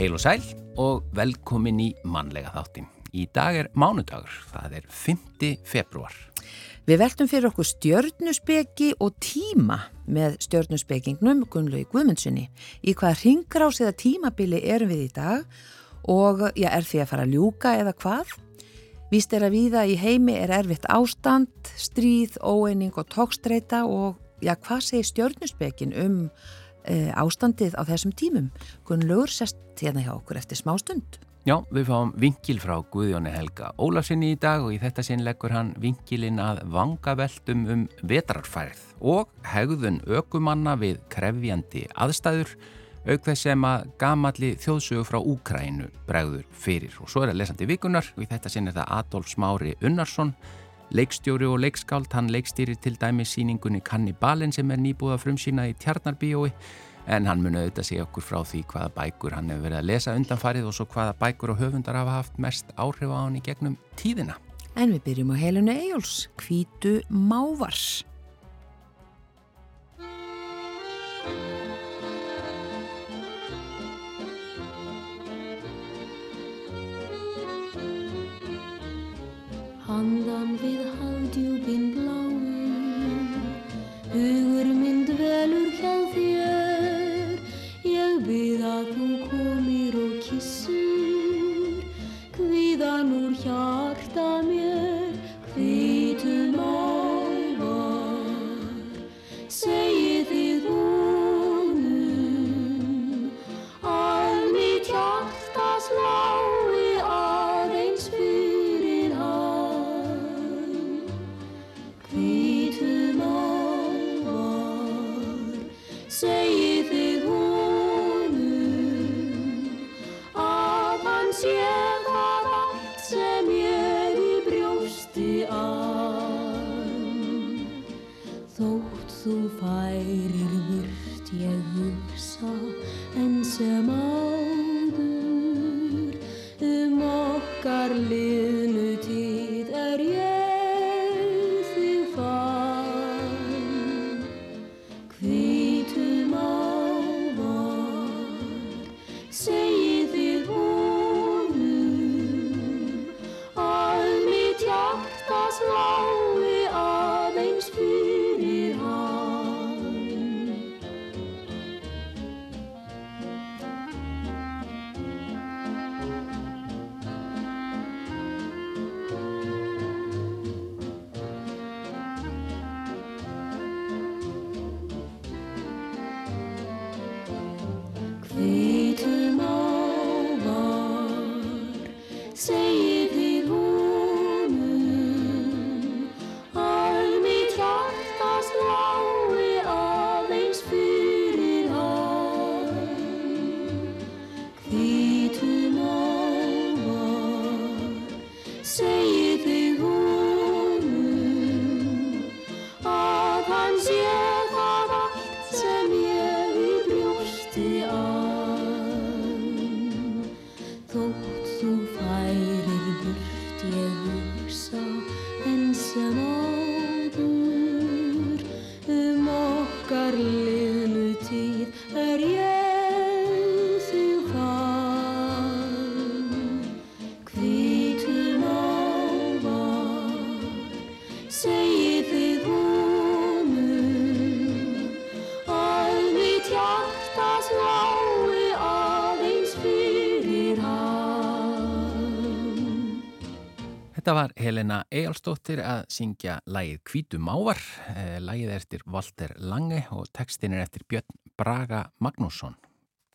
Heil og sæl og velkomin í mannlega þáttin. Í dag er mánudagur, það er 5. februar. Við veltum fyrir okkur stjörnusbeki og tíma með stjörnuspekingnum Gunnlaug Guðmundssoni. Í hvaða ringrás eða tímabili erum við í dag og já, er því að fara að ljúka eða hvað? Víst er að viða í heimi er erfitt ástand, stríð, óeining og tókstreita og já, hvað segir stjörnuspekin um ástandið á þessum tímum? Gunnlaugur sest hérna hjá okkur eftir smá stund. Já, við fáum vinkil frá Guðjóni Helga Ólafsinni í dag og í þetta sinn leggur hann vinkilinn að vangaveltum um vetrarfærið og hegðun ökumanna við krefjandi aðstæður auk þess sem að gamalli þjóðsögu frá Úkrænu bregður fyrir og svo er það lesandi vikunar og í þetta sinn er það Adolf Smári Unnarsson leikstjóri og leikskáld, hann leikstýrir til dæmi síningunni Kannibalin sem er nýbúða frumsýna í Tjarnarbíói en hann muni auðvitað segja okkur frá því hvaða bækur hann hefur verið að lesa undanfarið og svo hvaða bækur og höfundar hafa haft mest áhrif á hann í gegnum tíðina. En við byrjum á helinu Eyjóls, Kvítu Mávars. Handan við Þetta var Helena Eyjálsdóttir að syngja lægið Kvítu Mávar, eh, lægið er eftir Walter Lange og textin er eftir Björn Braga Magnússon.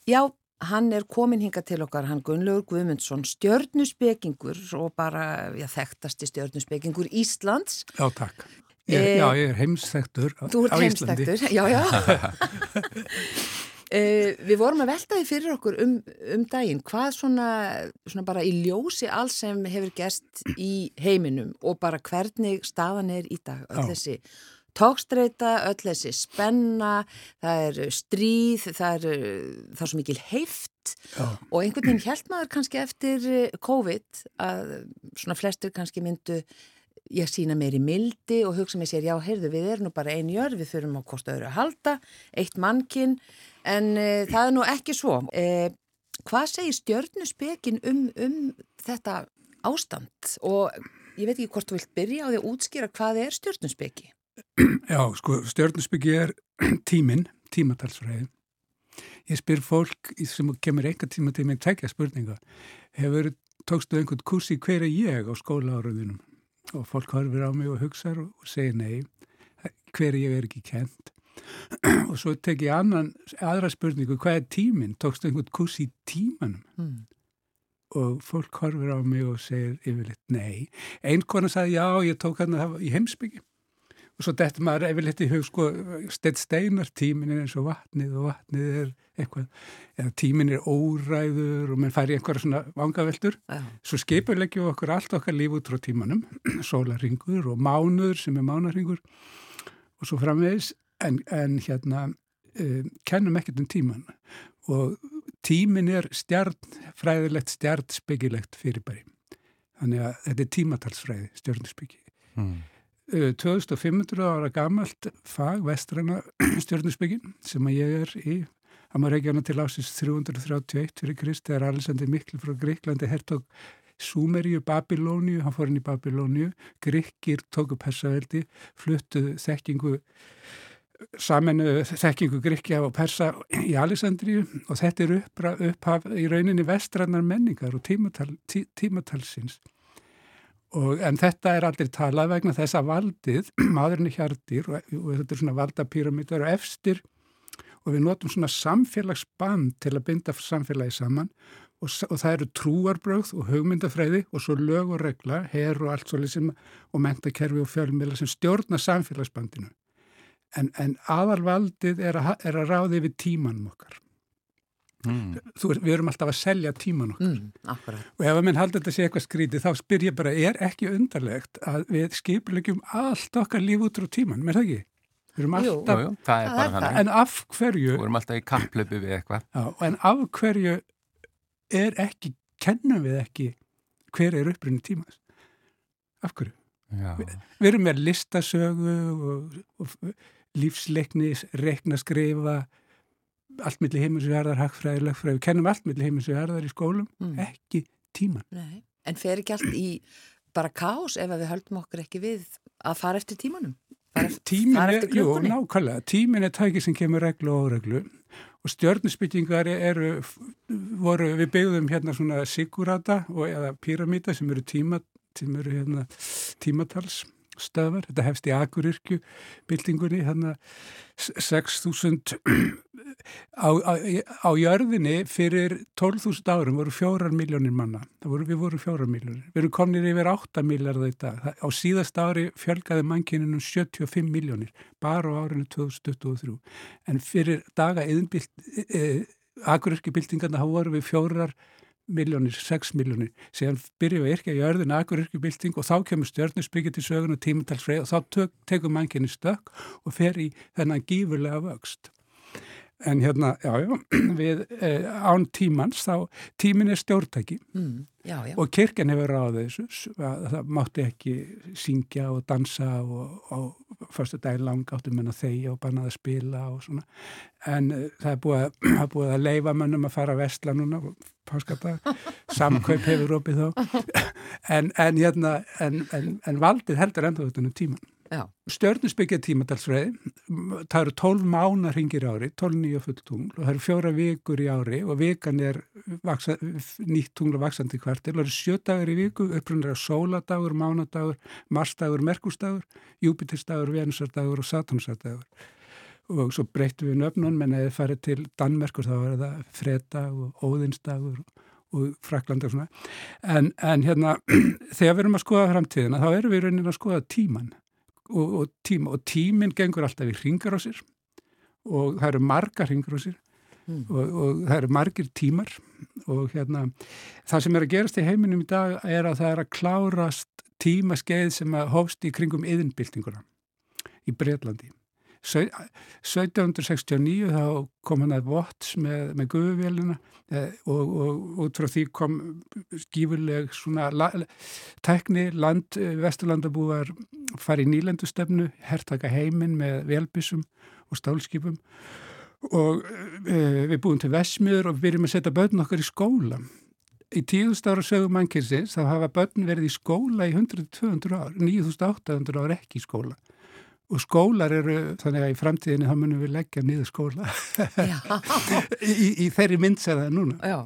Já, hann er komin hinga til okkar, hann Gunnlaugur Guðmundsson, stjörnuspekingur og bara, já, þekktasti stjörnuspekingur Íslands. Já, takk. Ég, Eh, já, ég er heimsþektur Þú ert á Íslandi. heimstektur, já, já. uh, við vorum að velta því fyrir okkur um, um daginn, hvað svona, svona bara í ljósi alls sem hefur gerst í heiminum og bara hvernig staðan er í dag, öll Já. þessi tókstreita, öll þessi spenna, það er stríð, það er, það er svo mikil heift Já. og einhvern veginn held maður kannski eftir eh, COVID að svona flestir kannski myndu ég sína meir í mildi og hugsa mér sér, já, heyrðu, við erum nú bara einu jörð, við þurfum á hvort öðru að halda, eitt mannkinn, en e, það er nú ekki svo. E, hvað segir stjörnuspekin um, um þetta ástand og ég veit ekki hvort þú vilt byrja á því að útskýra hvað er stjörnuspeki? Já, sko, stjörnusbyggi er tíminn, tímatalsfræði. Ég spyr fólk sem kemur einhver tíma til mig tvekja spurninga. Hefur, tókstu einhvern kursi hver er ég á skólaáraðunum? Og fólk horfir á mig og hugsaður og segir nei, hver er ég er ekki kent. og svo tek ég annan, aðra spurningu, hvað er tíminn? Tókstu einhvern kursi í tímanum? Mm. og fólk horfir á mig og segir yfirleitt nei. Einn kona sagði já, ég tók hann í heimsbyggi og svo dettur maður yfirleitt í hug sko, steitt steinar tímin er eins og vatnið og vatnið er eitthvað, eða tímin er óræður og mann fær í einhverja svona vangaveltur. Já. Svo skipurleggjum við okkur allt okkar líf út frá tímanum, sólarringur og mánuður sem er mánarringur og svo framvegis, en, en hérna um, kennum ekkert um tíman og tímin er stjarn, fræðilegt stjarn spekilegt fyrirbæri. Þannig að þetta er tímatalsfræði, stjörnusbyggi. Mm. 2500 ára gamalt fag vestræna stjörnusbyggin sem að ég er í hann var ekki hana til ásins 331 fyrir Krist þegar Alexander Mikl frá Greiklandi hertog Súmeríu, Babilóniu, hann fór inn í Babilóniu, Gríkir tóku persaveldi, fluttuðu þekkingu samenu þekkingu Gríkja og Persa í Alexandríu og þetta er upphaf í rauninni vestrannar menningar og tímatal, tí, tímatalsins. Og, en þetta er aldrei talað vegna þess að valdið, maðurinn er hjartir og, og þetta er svona valdapíramítar og efstir og við notum svona samfélagsband til að binda samfélagi saman og, og það eru trúarbröð og hugmyndafræði og svo lög og regla, her og allt svolítið sem og mentakerfi og fjölmiðla sem stjórna samfélagsbandinu. En, en aðalvaldið er ha- er að ráði við tímanum okkar. Mm. Þú, við erum alltaf að selja tíman okkar. Mm. Og ef að minn haldi þetta sé eitthvað skrítið, þá spyr ég bara, er ekki undarlegt að við skipulegjum allt okkar líf út frá tíman, með það ekki? Við erum Jú. Jú, alltaf, jú, það er bara þannig. en af hverju, Við vorum alltaf í kapplöpu við eitthvað. já, en af hverju er ekki, kennum við ekki hver er upprunni tímans? Af hverju? Já. Við erum með listasögu og, og lífsleikni, reikna skrifa, allt milli heimins og jarðar, hagfræði, lögfræði, við kennum allt milli heimins og jarðar í skólum, Mm. ekki tíman. Nei. En fer ekki allt í bara kás ef við höldum okkur ekki við að fara eftir tímanum? Fara eftir, Tímin fara eftir jú, klukkunni? nákvæmlega, tímin er tæki sem kemur reglu og óreglu og stjörnusbyggingar eru, voru, við byggðum hérna svona sigurata og eða píramíta sem eru tíma, sem eru hérna tímatals stöðvar, þetta hefst í Akuryrkju byltingunni, hérna 6000 á, á, á jörðinni fyrir 12.000 árum voru fjórar miljónir manna, voru, við vorum fjórar miljónir, við erum komnir yfir 8 miljardar í dag, á síðast ári fjölgaði mannkyninu 75 miljónir, bara á árinu 2023, en fyrir daga eðinbilt, e, akuryrki byltingarna þá voru við fjórar miljónir, 6 miljónir, síðan byrjum við yrkja í örðin akuryrki bylting og þá kemur stjörnusbyggja til sögun og tímatalsfreið og þá tök, tekur mannkynni stökk og fer í þennan gífurlega vöxt. En hérna, já, já, við eh, án tímans, þá tímin er stjórntæki Mm, já, já. og kirkjan hefur ráðið þessu, að það mátti ekki syngja og dansa og á fyrstu daginn lang áttu menn að þegja og bannað að spila og svona. En uh, það er búið, að- er búið að leifa mönnum að fara að vestla núna, páskadag, samkaup hefur opið þá. En, en, hérna, en, en, en valdið heldur enda þetta um tíman. Stjörnusbyggja tímatalsfræði, það eru 12 mánar hringir í ári, 12 nýja fulltungl og það eru fjóra vikur í ári og vikan er vaksa, nýtt tungl og vaksandi kvartil og það eru sjö dagar í viku, upprunnar er sóladagur, mánadagur, marsdagur, merkurstagur, júpitersdagur, venusardagur og satansardagur. Og svo breytum við nöfnun, menn eða farið til Danmerkur þá er það fredag og óðinsdagur og Frakland og svona. En, en hérna, þegar við erum að skoða framtíðina, þá erum við í rauninni að skoða tíman og, og, tíma, og tíminn gengur alltaf í ringar á sér og það eru margar ringar á sér Mm. og, og það eru margir tímar og hérna það sem er að gerast í heiminum í dag er að það er að klárast tímaskeið sem að hófst í kringum yðinbyltinguna í Breitlandi. 1769 þá kom hann að Watts með, með guðuvélina eh, og, og út frá því kom skífuleg svona la, tekni land eh, vesturlandabúar fari í nýlendustefnu, hertaka heiminn með velbissum og stálskipum og uh, við búum til vesmiður og við byrjum að setja börn okkar í skóla. Í tíðust ára sögum mannkynsins þá hafa börn verið í skóla í 100-200 ár, 9800 ár ekki í skóla. Og skólar eru, þannig að í framtíðinni þá munum við leggja niður skóla í, í þeirri myndsæða núna. Já.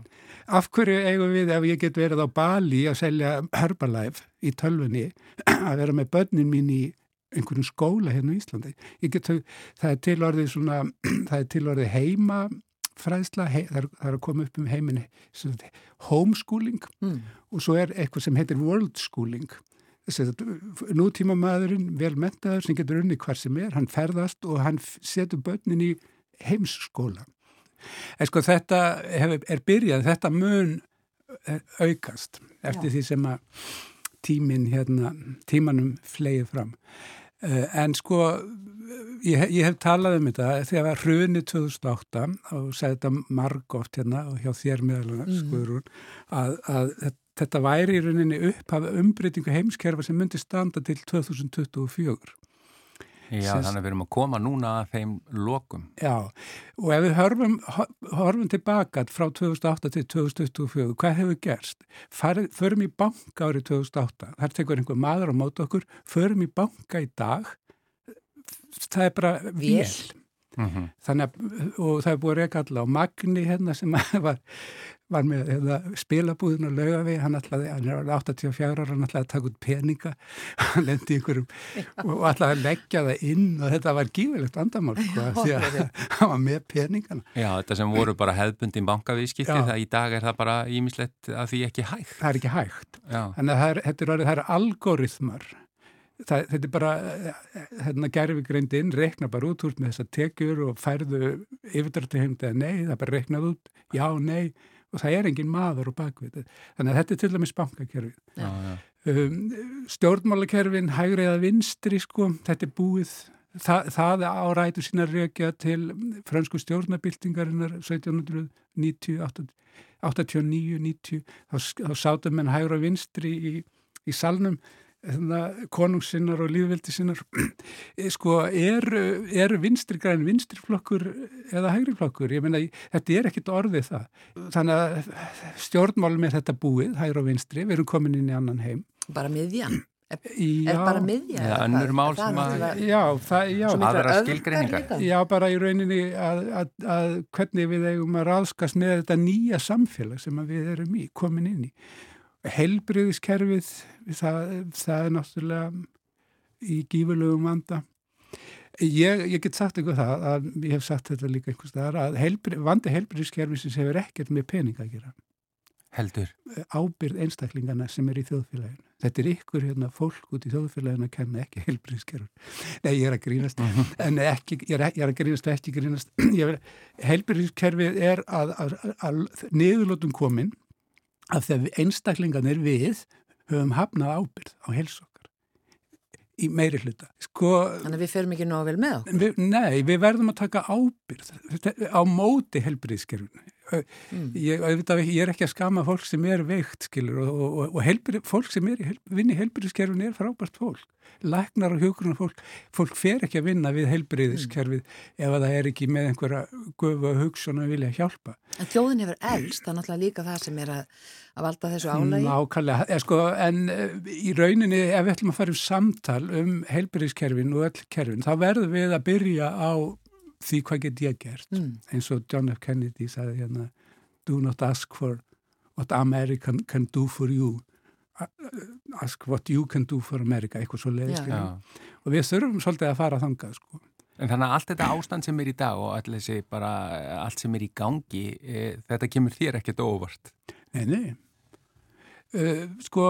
Af hverju eigum við ef ég get verið á Bali að selja Herbalife í tölvunni að vera með börnin mín í einhverjum skóla hérna í Íslandi. Get, það er til orðið svona, það er til orðið heima fræðsla, hei, það, er, það er að koma upp um heiminni homeschooling mm. og svo er eitthvað sem heitir world schooling nútíma maðurinn vel mentaður sem getur unni hvar sem er, hann ferðast og hann setur börnin í heimsskóla en sko þetta er byrjað, þetta mun eh, aukast eftir Já. því sem að tímin hérna, tímanum flegið fram Eh, en sko, ég, ég hef talað um þetta þegar var hruni 2008 og segði þetta margótt hérna og hjá þér meðal mm. skoður að, að þetta væri í rauninni upp af umbreytingu heimskerfa sem myndi standa til 2024. Já, Sins, þannig að við erum að koma núna að þeim lokum. Já, og ef við horfum, horfum tilbaka frá 2008 til 2024, hvað hefur gerst? Farið, förum í banka árið 2008, þar tekur einhver maður á mót okkur, förum í banka í dag, það er bara vél. Mm -hmm. Þannig að, og það er búið að reyka alla á Magni hérna sem var var með hérna, spilabúðin og lögavi, hann ætlaði, hann er 84 ára, hann ætlaði að taka út peninga, hann lendi ykkur og ætlaði að leggja það inn og þetta var gífilegt andamál, sko, því að hann var með peningana. Já, þetta sem voru bara hefðbundin bankavískipti, það í dag er það bara ímislegt að því ekki hægt. Það er ekki hægt, Já. en það er, þetta er orðið, það er algoritmar, það, þetta er bara, hérna gerfi greindinn, rekna bara út úr með þessa tekjur og færðu yfirdrætti heim til að nei, það bara reknað út, já, nei, og það er engin maður á bakvið þannig að þetta er til dæmis bankakerfið. Um, stjórnmálakerfin hægri eða vinstri sko þetta er búið. Það, það árætur sína reykja til fransku stjórnabildingarinnar 1790 89-90 þá, þá sátum menn hægra vinstri í, í salnum konungsinnar og líðveldi sinnar eh, sko er, er vinstri græn vinstriflokkur eða hægriflokkur, ég menna þetta er ekkit orðið það. Þannig að stjórnmálum er þetta búið, hægra og vinstri, við erum komin inn í annan heim. Bara miðjan. Er, er bara miðjan ja, önnur mál sem að já, það, já, aðra skilgreiningar. já, bara í rauninni að, að, að hvernig við eigum að ráðskast með þetta nýja samfélag sem við erum í, komin inn í helbriðiskerfið það, það er náttúrulega í gífurlegum vanda. Ég, ég get sagt eitthvað það að ég hef sagt þetta líka einhvers staðar að helbrið, vandi helbriðiskerfisins hefur ekkert með peninga að gera. Heldur. Ábyrð einstaklingana sem er í þjóðfélaginu. Þetta er ykkur hérna fólk út í þjóðfélaginu að kenna ekki helbriðiskerfi nei ég er að grínast. -hmm. en ekki, ég, er, ég er að grínast og ekki grínast. Helbriðiskerfið er að, að, að, að niðurlótum komin að þegar einstaklingarnir við höfum hafnað ábyrð á helsokkar í meiri hluta. Sko, Þannig að við ferum ekki nóg vel með okkur? Við, nei, við verðum að taka ábyrð á móti helbriðskerfinu. Mm. Ég, ég er ekki að skama fólk sem er veikt skilur, og, og, og helbrið, fólk sem er í vinni helbriðskerfinu er frábært fólk. Læknar og hjókunar fólk, fólk fer ekki að vinna við helbriðskerfið mm. ef það er ekki með einhverja gufu og hugsun að vilja hjálpa. En þjóðin hefur elst, það er náttúrulega líka það sem er að að valda þessu álægi? Nákvæmlega, eh, sko, en uh, í rauninni ef við ætlum að fara um samtal um heilbyrðiskerfin og öll kerfin þá verðum við að byrja á því hvað get ég gert mm. eins og John F. Kennedy sagði hérna do not ask for what America can do for you ask what you can do for America eitthvað svo leiðis og við þurfum svolítið að fara þangað sko En þannig að allt þetta ástand sem er í dag og allt, bara, allt sem er í gangi, e, þetta kemur þér ekkert óvart? Nei, nei. Uh, sko,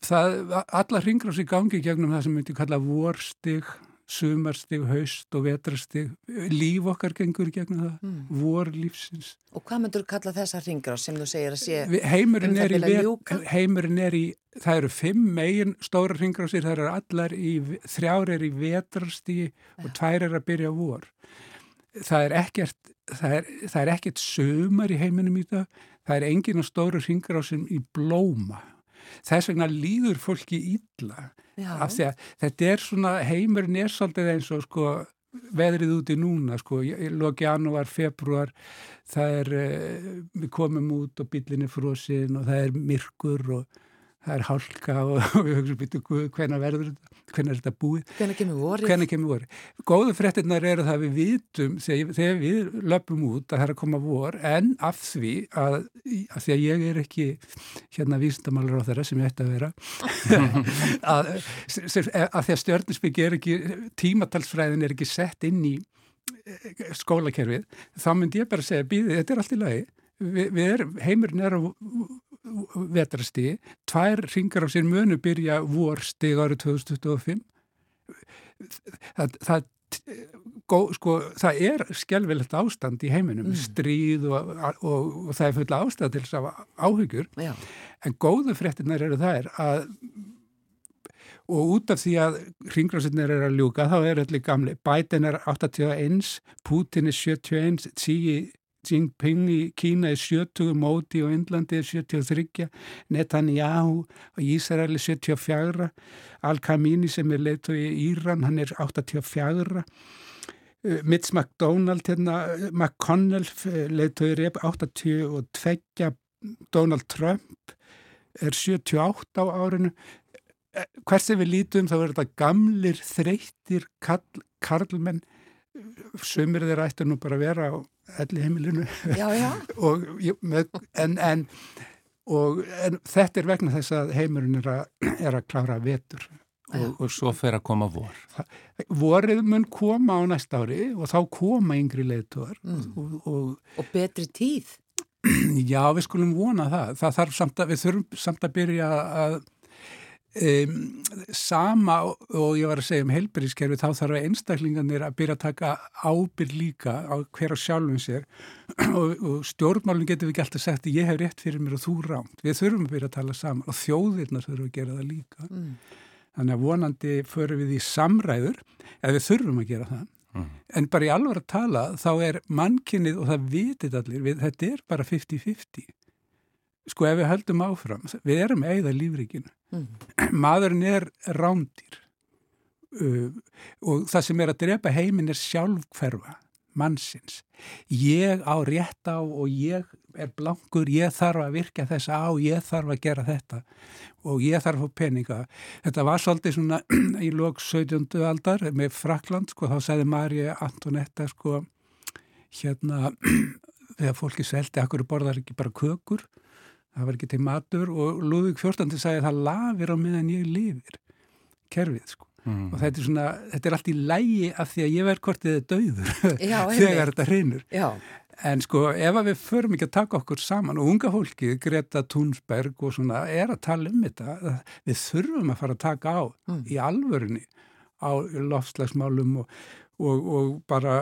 það, alla hringrás í gangi gegnum það sem myndi kalla vorstig, sumarstig, haust og vetrastig, líf okkar gengur gegnum það, mm. vor lífsins. Og hvað myndur kalla þessa hringrás sem þú segir að sé heimurinn um er, vet, heimurinn er í, það eru fimm megin stóra hringrásir, það eru allar í, þrjár er í vetrastigi ja. og tvær er að byrja vor. Það er ekkert, það er, það er ekkert sumar í heiminum í það, það er engin á stóru ringrásum í blóma þess vegna líður fólki ítla af því að þetta er svona heimurinn er svolítið eins og sko veðrið úti núna sko, loki janúar, februar það er, uh, við komum út og bílinni frósin og það er myrkur og það er hálka og, og við höfum býttu hvernig verður þetta, hvernig er þetta búið? Hvernig kemur vorið? Hvernig kemur vorið. Góðu fréttinnar eru það við vitum þegar, við löpum út að það er að koma vor en af því að, að því að ég er ekki hérna vísindamálur á þeirra sem ég ætti að vera að, að því að stjórninsbyggi er ekki tímatalsfræðin er ekki sett inn í eh, skólakerfið þá myndi ég bara segja býðið, þetta er allt í lagi. Vi, við erum, heimurinn er á vetrastíði, tvær ringar á sér mönu byrja vorstíð árið 2025 það, það Gó, sko, það er skjálfilegt ástand í heiminum, mm. stríð og, og, og það er fulla ástand til þess að áhugjur, Já. en góðu fréttinar eru er að og út af því að ringrásinnir er að ljúka, þá er allir gamli Biden er 81, Putin er 71, Xi Jinping í Kína er 70, Móti og Indlandi er 73, Netanyahu og Ísraeli 74, Al-Kamini sem er leitu í Íran, hann er 84, uh, Mitch McDonald, hérna, McConnell leitu í Rep 82, Donald Trump er 78 á árinu. Hvers sem við lítum þá er þetta gamlir, þreytir karl, karlmenn, sömur þeir ættu nú bara að vera á elli heimilinu já, já. og, með, en, en, og, en þetta er vegna þess að heimurinn er að, er að klára vetur. Og, og svo fer að koma vor. Vorið mun koma á næsta ári og þá koma yngri leitur mm. og betri tíð. Já við skulum vona það, það þarf samt að við þurfum samt að byrja að Um, sama og ég var að segja um heilbyrðiskerfi þá þarf að einstaklingarnir að byrja að taka ábyrg líka á hver á sjálfum sér. Og, og stjórnmálun getur við ekki alltaf sagt ég hef rétt fyrir mér og þú rámt. Við þurfum að byrja að tala saman og þjóðirna þurfum að gera það líka. Mm. þannig að vonandi förum við í samræður eða við þurfum að gera það. Mm. en bara í alvar að tala þá er mannkynnið og það vitit allir við, þetta er bara 50-50 sko ef við höldum áfram, við erum eigða lífrikinu, mm. maðurinn er rándir uh, og það sem er að drepa heiminn er sjálfkverfa mannsins. Ég á rétt á og ég er blankur, ég þarf að virka þess á, ég þarf að gera þetta og ég þarf að peninga. Þetta var svolítið svona í lók 17. aldar með Frakland, sko, þá sagði Marja Antonetta, sko, hérna, þegar fólki svelti, akkur borðar ekki bara kökur það var ekki til matur og Lúðvík 14. sagði að það lafir á meðan ég lifir kerfið sko mm. og þetta er svona, þetta er allt í lægi af því að ég verð hvort er dauður þegar þetta hrinur en sko ef við förum ekki að taka okkur saman og unga fólki, Greta Thunberg og svona er að tala um þetta við þurfum að fara að taka á mm. í alvörunni á lofslagsmálum og, og, og bara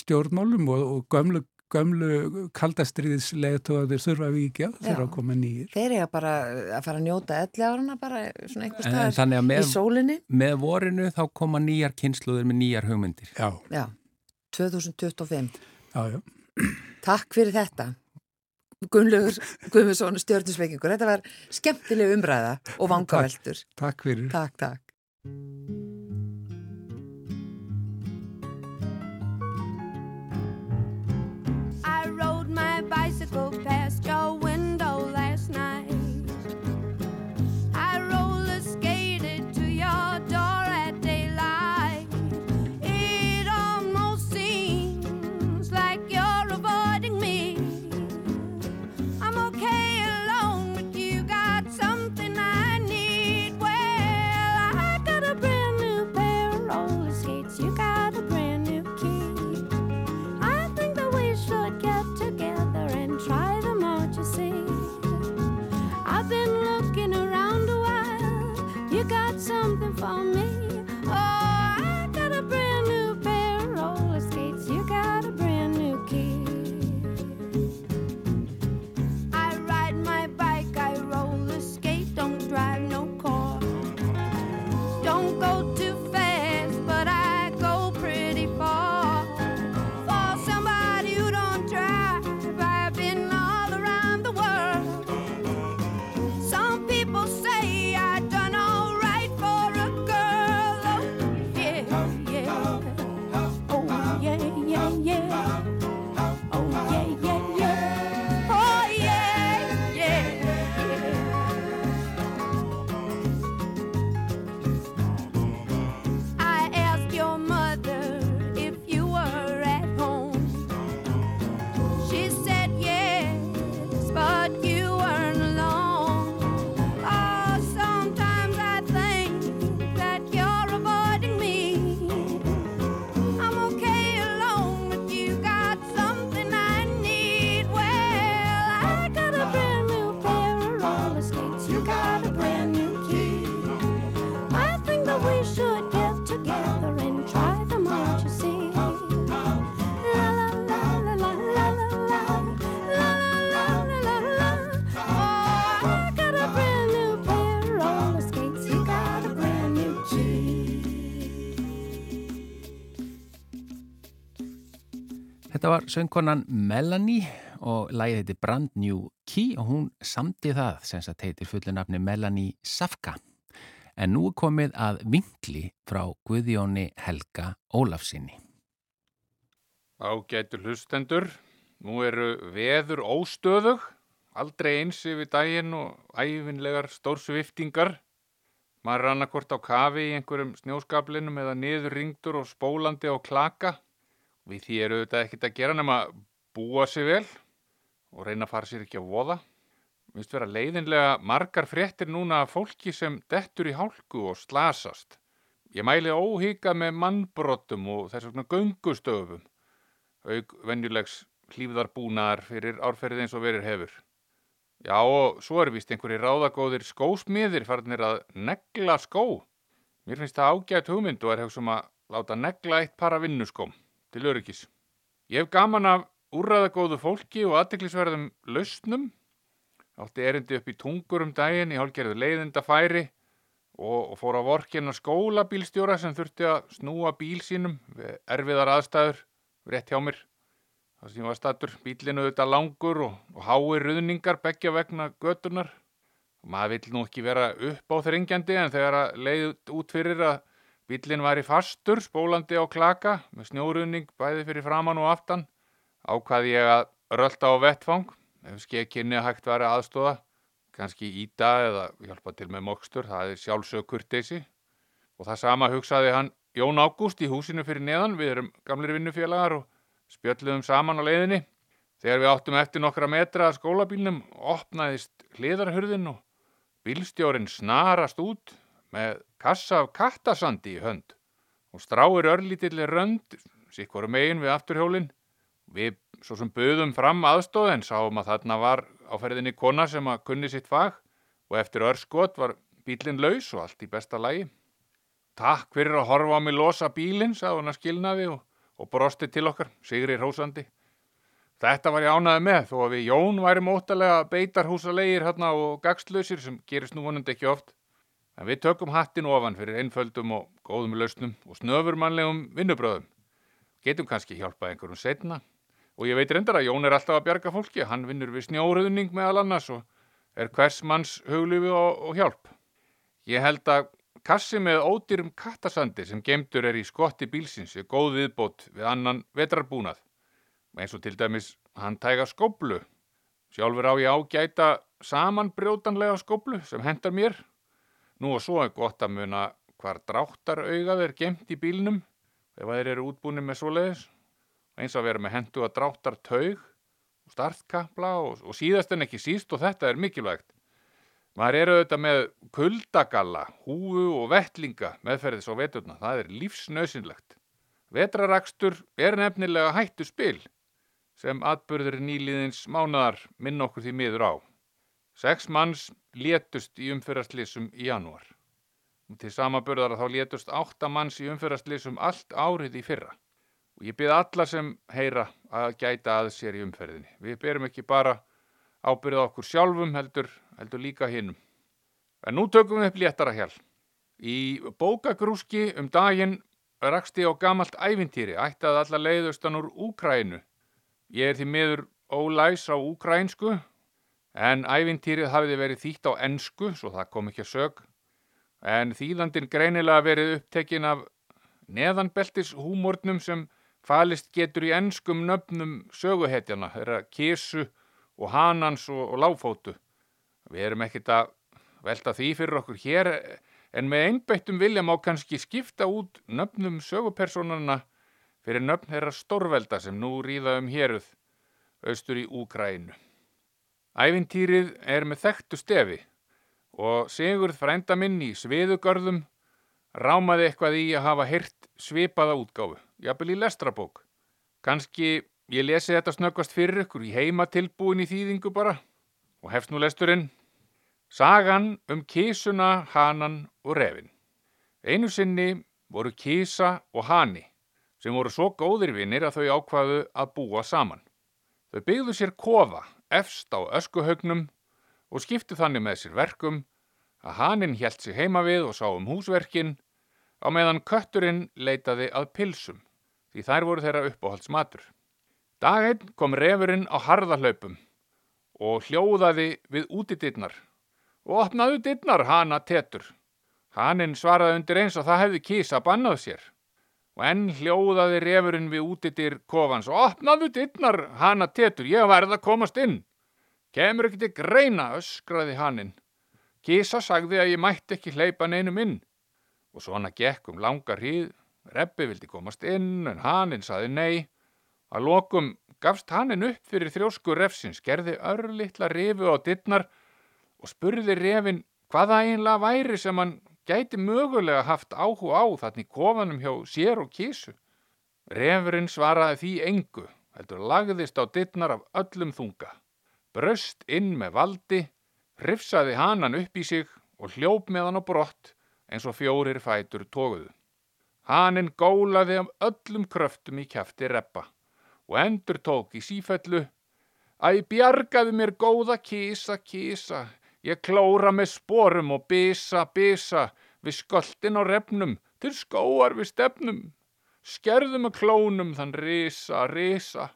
stjórnmálum og, og gömlu gömlu kaldastriðislegatóðir þurfa að þurfa að koma nýjir. Þeir eru bara að fara að njóta elli áruna bara svona einhver stað í sólinni. Með vorinu þá koma nýjar kynsluður með nýjar hugmyndir. Já. Já, 2025. Já, já. Takk fyrir þetta. Gunnlaugur Guðmundsson stjórnusveikingur. Þetta var skemmtileg umræða og vangaveltur. Takk, takk fyrir. Takk, takk. Þetta var söngkonan Melanie og lægið heiti Brand New Key og hún samti það sem sagt heitir fullunafni Melanie Safka. En nú er komið að vinkli frá Guðjóni Helga Ólafsinni. Ágætu hlustendur, nú eru veður óstöðug, aldrei eins yfir daginn og æfinlegar stórsviftingar. Maður er annarkort á kafi í einhverjum snjóskablinum eða niður ringdur og spólandi á klaka. Við því eru þetta ekkit að gera nema búa sig vel og reyna að fara sér ekki að voða. Mér finnst vera leiðinlega margar fréttir núna af fólki sem dettur í hálku og slasast. Ég mæli óhíka með mannbrottum og þess vegna göngustöfum, auk venjulegs hlýfðarbúnaðar fyrir árferðið eins og verir hefur. Já og svo er vist einhverji ráðagóðir skósmiðir farnir að negla skó. Mér finnst það ágætt hugmynd og er hefð sem að láta negla eitt para vinnuskóm til öryggis. Ég hef gaman af úrraðagóðu fólki og aðtiklisverðum lausnum. Átti erindi upp í tungur um daginn í hálgerðu leiðinda færi og, og fór á vorkina skólabílstjóra sem þurfti að snúa bíl sínum við erfiðar aðstæður rétt hjá mér. Það sem var statur bílinu auðvitað langur og, og hái ruðningar begja vegna göturnar. Og maður vill nú ekki vera upp á þrengjandi en þegar að leiðt út fyrir að Bílinn var í fastur, spólandi á klaka, með snjóruðning bæði fyrir framann og aftan. Ákvaði ég að rölda á vettfang, ef skekkinni hægt var að aðstóða, kannski íta eða hjálpa til með mokstur, það er sjálfsög kurteysi. Og það sama hugsaði hann Jón Ágúst í húsinu fyrir neðan, við erum gamlir vinnufélagar og spjöldluðum saman á leiðinni. Þegar við áttum eftir nokkra metra að skólabílnum, opnaðist hliðarhurðin og bílstjórin snarast út með kassa af kattasandi í hönd og stráir örlítilli rönd, sikkur megin við afturhjólinn. Við svo sem buðum fram aðstóðin sáum að þarna var áferðinni kona sem að kunni sitt fag og eftir örskot var bílinn laus og allt í besta lægi. Takk fyrir að horfa á mig losa bílinn, sagði hún að skilnaði og, og brosti til okkar, Sigri Rósandi. Þetta var ég ánaði með þó að við Jón væri mótalega beitarhúsalegir hérna og gagslausir sem gerist nú vonandi ekki oft. En við tökum hattin ofan fyrir einföldum og góðum lausnum og snöfurmannlegum vinnubröðum. Getum kannski hjálpað einhverjum setna. Og ég veit reyndar að Jón er alltaf að bjarga fólki. Hann vinnur við snjóruðning meðal annars og er hvers manns huglifi og, og hjálp. Ég held að kassi með ódýrum kattasandi sem gemdur er í skotti bílsins er góð viðbót við annan vetrarbúnað. Eins og til dæmis hann tæga skoblu. Sjálfur á ég ágæta samanbrjótanlega skoblu sem hendar mér Nú og svo er gott að muna hvar dráttarauðað er gemt í bílnum ef þeir eru útbúinir með svoleiðis. Eins að vera með hendu að dráttartaug og startkapla og, og síðast en ekki síst og þetta er mikilvægt. Maður eru auðvitað með kuldagalla, húu og vettlinga meðferðis á veturna. Það er lífsnausinlegt. Vetrarakstur er nefnilega hættu spil sem atbyrður nýliðins mánadar minn okkur því miður á. Seks manns létust í umfyrastlýsum í janúar. Til samaburðar að þá létust átta manns í umfyrastlýsum allt árið í fyrra. Og ég byrð alla sem heyra að gæta að sér í umferðinni. Við byrjum ekki bara ábyrða okkur sjálfum heldur, heldur líka hinnum. En nú tökum við upp léttara hjál. Í bókagrúski um daginn raksti á gamalt ævintýri ættað alla leiðustan úr Úkrænu. Ég er því miður ólæs á úkrænsku En ævintýrið hafiði verið þýtt á ennsku, svo það kom ekki að sög, en þýðandin greinilega verið upptekinn af neðanbeltis húmórnum sem falist getur í ennskum nöfnum söguhetjana, þeirra kísu og hanans og, og láfótu. Við erum ekkert að velta því fyrir okkur hér, en með einbættum vilja má kannski skipta út nöfnum sögupersonana fyrir nöfn þeirra stórvelda sem nú ríða um héruð austur í Úkrænu. Ævintýrið er með þekktu stefi og Sigurð frænda minn í sviðugörðum rámaði eitthvað í að hafa hirt svipaða útgáfu, jafnvel í lestrabók. Kanski ég lesi þetta snöggast fyrir ykkur í heima tilbúin í þýðingu bara og hefst nú lesturinn. Sagan um kísuna, hanan og revin. Einu sinni voru kísa og hani sem voru svo góðir vinnir að þau ákvaðu að búa saman. Þau byggðu sér kofa efst á öskuhaugnum og skipti þannig með sér verkum að haninn hjælt sig heima við og sá um húsverkin á meðan kötturinn leitaði að pilsum því þær voru þeirra uppáhaldsmatur. Dag einn kom refurinn á harðahlaupum og hljóðaði við útidyrnar og opnaðu dyrnar hana tetur. Haninn svaraði undir eins og það hefði kísa bannað sér. Og enn hljóðaði refurinn við útidyr kofans og opnaðu dyrnar hana tetur, ég verð að komast inn. Kemur ekki til greina, öskraði haninn. Kísa sagði að ég mætti ekki hleypa neinum inn. Og svona gekk um langa hríð, reppi vildi komast inn en haninn saði nei. Að lokum gafst haninn upp fyrir þrjósku refsins, gerði örlittla rifu á dittnar og spurði refin hvaða einlega væri sem hann gæti mögulega haft áhuga á þannig kofanum hjá sér og kísu. Refurinn svaraði því engu, heldur lagðist á dittnar af öllum þunga. Bröst inn með valdi, hrifsaði hanan upp í sig og hljóp með hann á brott eins og fjórir fætur tóguðu. Hanin gólaði af öllum kröftum í kæfti reppa og endur tók í sífellu Æ, bjargaði mér góða kísa, kísa, ég klóra með sporum og bisa, bisa, við skoltin á refnum, til skóar við stefnum. Skerðu með klónum þann risa, risa.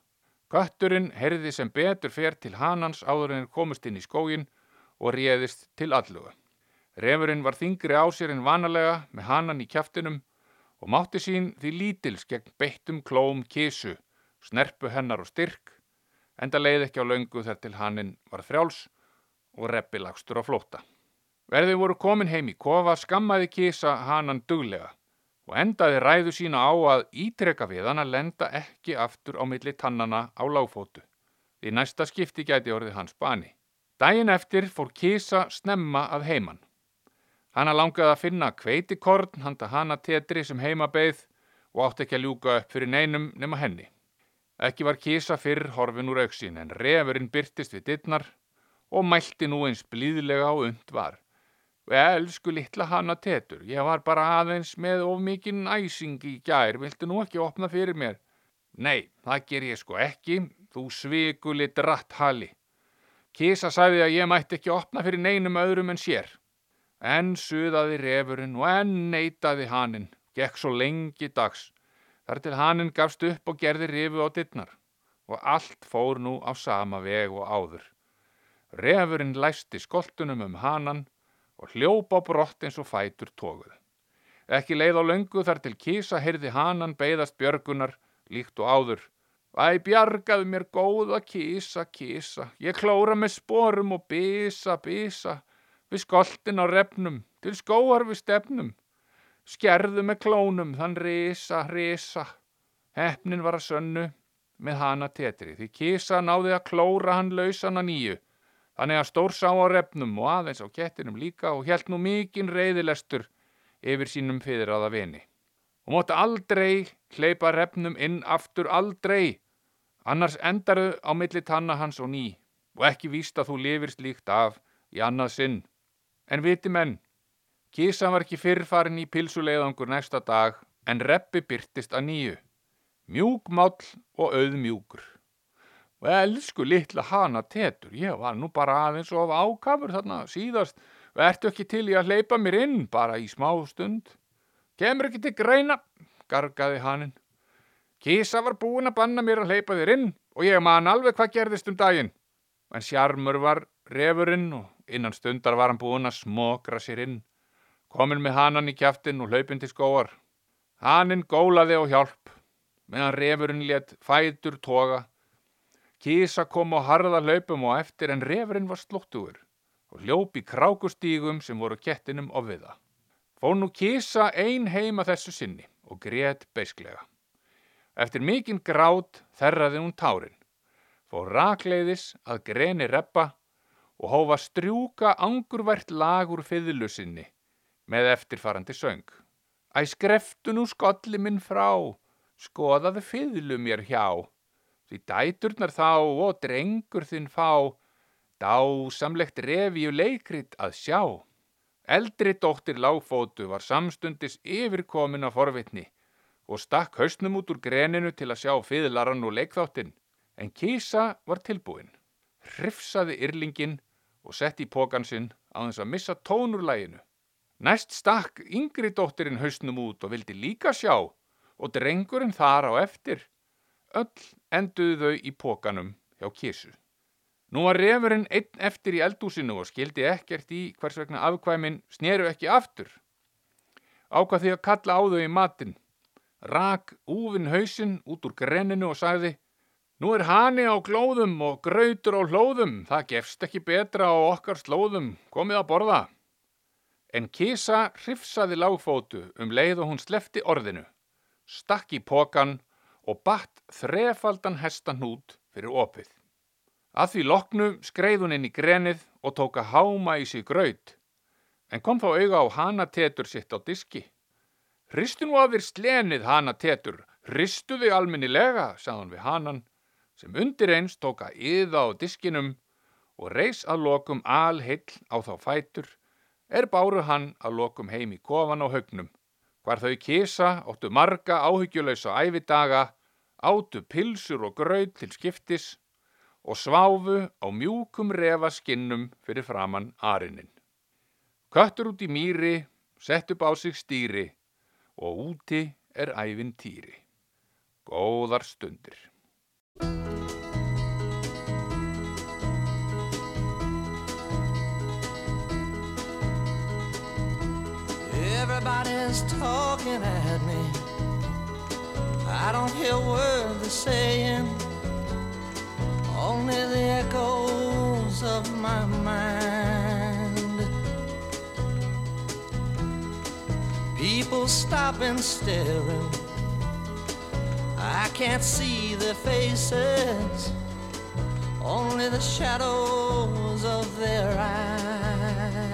Kötturinn herði sem betur fer til hanans áður en komist inn í skógin og réðist til alluga. Refurinn var þingri á sér en vanalega með hanan í kjaftinum og mátti sín því lítils gegn beittum klóm kísu snerpu hennar og styrk, enda leið ekki á löngu þar til hannin var frjáls og reppi lagstur á flótta. Verði voru komin heim í kofa skammaði kísa hanan duglega og endaði ræðu sína á að ítreka við hann að lenda ekki aftur á milli tannana á lágfótu. Því næsta skipti gæti orðið hans bani. Dæin eftir fór kísa snemma að heiman. Hanna langaði að finna kveitikorn handa hana tetri sem heima beigð og átti ekki að ljúka upp fyrir neinum nema henni. Ekki var kísa fyrr horfin úr auksín en refurinn byrtist við dittnar og mælti nú eins blíðlega og und var. Elsku litla hana tetur, ég var bara aðeins með of mikinn æsing í gær, viltu nú ekki opna fyrir mér? Nei, það ger ég sko ekki, þú svikuli dratt hali. Kísa sagði að ég mætti ekki opna fyrir neinum öðrum en sér. En suðaði refurinn og enn neitaði haninn, gekk svo lengi dags. Þar til haninn gafst upp og gerði rifu á dittnar og allt fór nú á sama veg og áður. Refurinn læsti skoltunum um hanan og hljópa brott eins og fætur tóguð. Ekki leið á löngu þar til kísa heyrði hanan beigðast björgunar líkt og áður. Æ, bjargaðu mér góða kísa, kísa, ég klóra með sporum og bisa, bisa, við skoltin á refnum, til skóar við stefnum. Skerðu með klónum þann risa, risa. Hefnin var að sönnu með hana tetri því kísa náði að klóra hann lausan að nýju. Þannig að stór sá á refnum og aðeins á kettinum líka og helt nú mikinn reyðilestur yfir sínum fyrirraða vini. Og mótti aldrei hleypa refnum inn aftur aldrei, annars endaru á milli tanna hans og ný og ekki víst að þú lifirst líkt af í annað sinn. En viti menn, Kísan var ekki fyrrfarin í pilsuleiðangur næsta dag en reppi byrtist að nýju. Mjúkmáll og auðmjúkur. Og elsku litla hana tetur, ég var nú bara aðeins of ákafur þarna síðast og ertu ekki til í að hleypa mér inn bara í smá stund. Kemur ekki til greina, gargaði hannin. Kísa var búin að banna mér að hleypa þér inn og ég man alveg hvað gerðist um daginn. En sjarmur var refurinn og innan stundar var hann búin að smokra sér inn komin með hanan í kjaftin og hlaupin til skóar. Hanin gólaði á hjálp, meðan refurinn let fætur toga. Kísa kom á harða hlaupum og eftir en refurinn var slóttugur og hljóp í krákustígum sem voru kettinum ofviða. Fór nú kísa ein heima þessu sinni og greiðt beisklega. Eftir mikinn grát þerraði hún tárin, fór rakleiðis að greni reppa og hófa strjúka angurvært lag úr fiðlu sinni með eftirfarandi söng. Æ skreftu nú skolli minn frá, skoðaðu fiðlu mér hjá, því dæturnar þá og drengur þinn fá, dásamlegt revíu leikrit að sjá. Eldri dóttir lágfótu var samstundis yfirkomin af forvitni og stakk hausnum út úr greninu til að sjá fiðlaran og leikþáttinn, en kísa var tilbúin. Hrifsaði yrlingin og sett í pókan sinn á þess að missa tónurlæginu. Næst stakk yngri dóttirinn hausnum út og vildi líka sjá og drengurinn þar á eftir. Öll enduðu þau í pókanum hjá kísu. Nú var refurinn einn eftir í eldúsinu og skildi ekkert í hvers vegna afkvæmin sneru ekki aftur. Ákvað því að kalla á þau í matinn, rak úfinn hausinn út úr grenninu og sagði Nú er hani á glóðum og grautur á hlóðum, það gefst ekki betra á okkar slóðum, komið að borða. En kísa hrifsaði lágfótu um leið og hún slefti orðinu, stakk í pokan og batt þrefaldan hestan hút fyrir opið. Að því loknu skreið hún inn í grenið og tóka háma í sig graut, en kom þá auga á hana tetur sitt á diski. Hristu nú af þér slenið hana tetur, hristu þig alminnilega, sagði hún við hanan, sem undir eins tóka yða á diskinum og reys að lokum alheill á þá fætur, er báru hann að lokum heim í kofan á högnum, hvar þau kísa óttu marga áhyggjuleysa ævidaga, áttu pilsur og graut til skiptis og sváfu á mjúkum refa skinnum fyrir framann arinin. Köttur út í mýri, sett upp á sig stýri og úti er ævin týri. Góðar stundir. Everybody's talking at me. I don't hear words they're saying, only the echoes of my mind. People stop and staring. I can't see their faces, only the shadows of their eyes.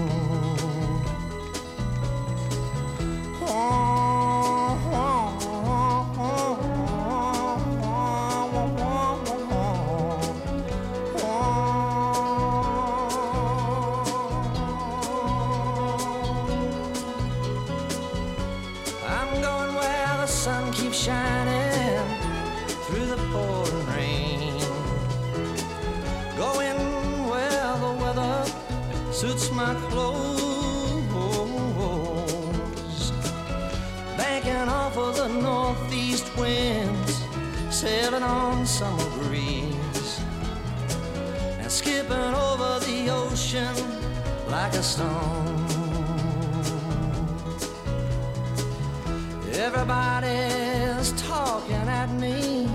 The northeast winds, sailing on summer breeze. And skipping over the ocean like a stone. Everybody's talking at me.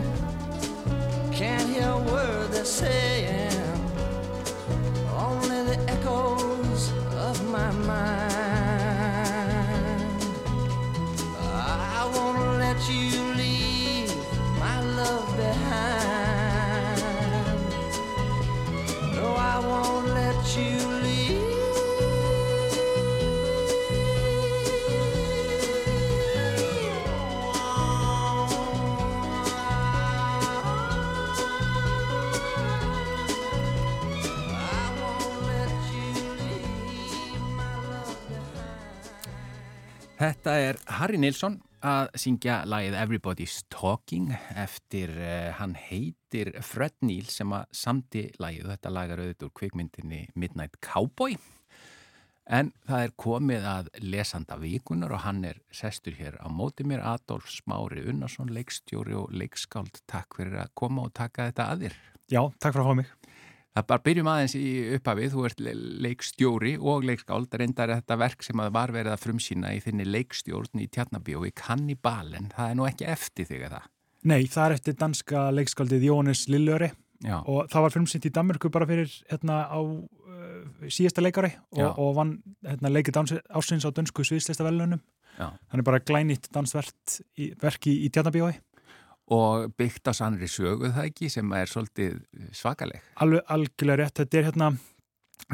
Can't hear a word they're saying. Þetta er Harry Nilsson að syngja lagið Everybody's Talking eftir, uh, hann heitir Fred Neil sem að samti lagið, þetta lagar auðvitað úr kvikmyndinni Midnight Cowboy. En það er komið að lesanda vikunar og hann er sestur hér á móti mér Adolf Smári Unnarsson, leikstjóri og leikskáld. Takk fyrir að koma og taka þetta að þér. Já, takk fyrir að fá mig Það bara byrjum aðeins í upphafið, þú ert leikstjóri og leikskáld, reyndar þetta verk sem að var verið að frumsýna í þinni leikstjórn í Tjarnabíói, Kannibalen, það er nú ekki eftir þig að það? Nei, það er eftir danska leikskáldið Jónis Lillöri Já. og það var frumsýnt í Danmarku bara fyrir hérna á uh, síðasta leikari og, og vann hérna, leikið ásins á dönsku sviðslista velunum. Þannig bara glænýtt dansverk í, í, Tjarnabíói. Og byggt á sannri sögu það ekki sem er svolítið svakaleg? Alveg algjörlega rétt, þetta er hérna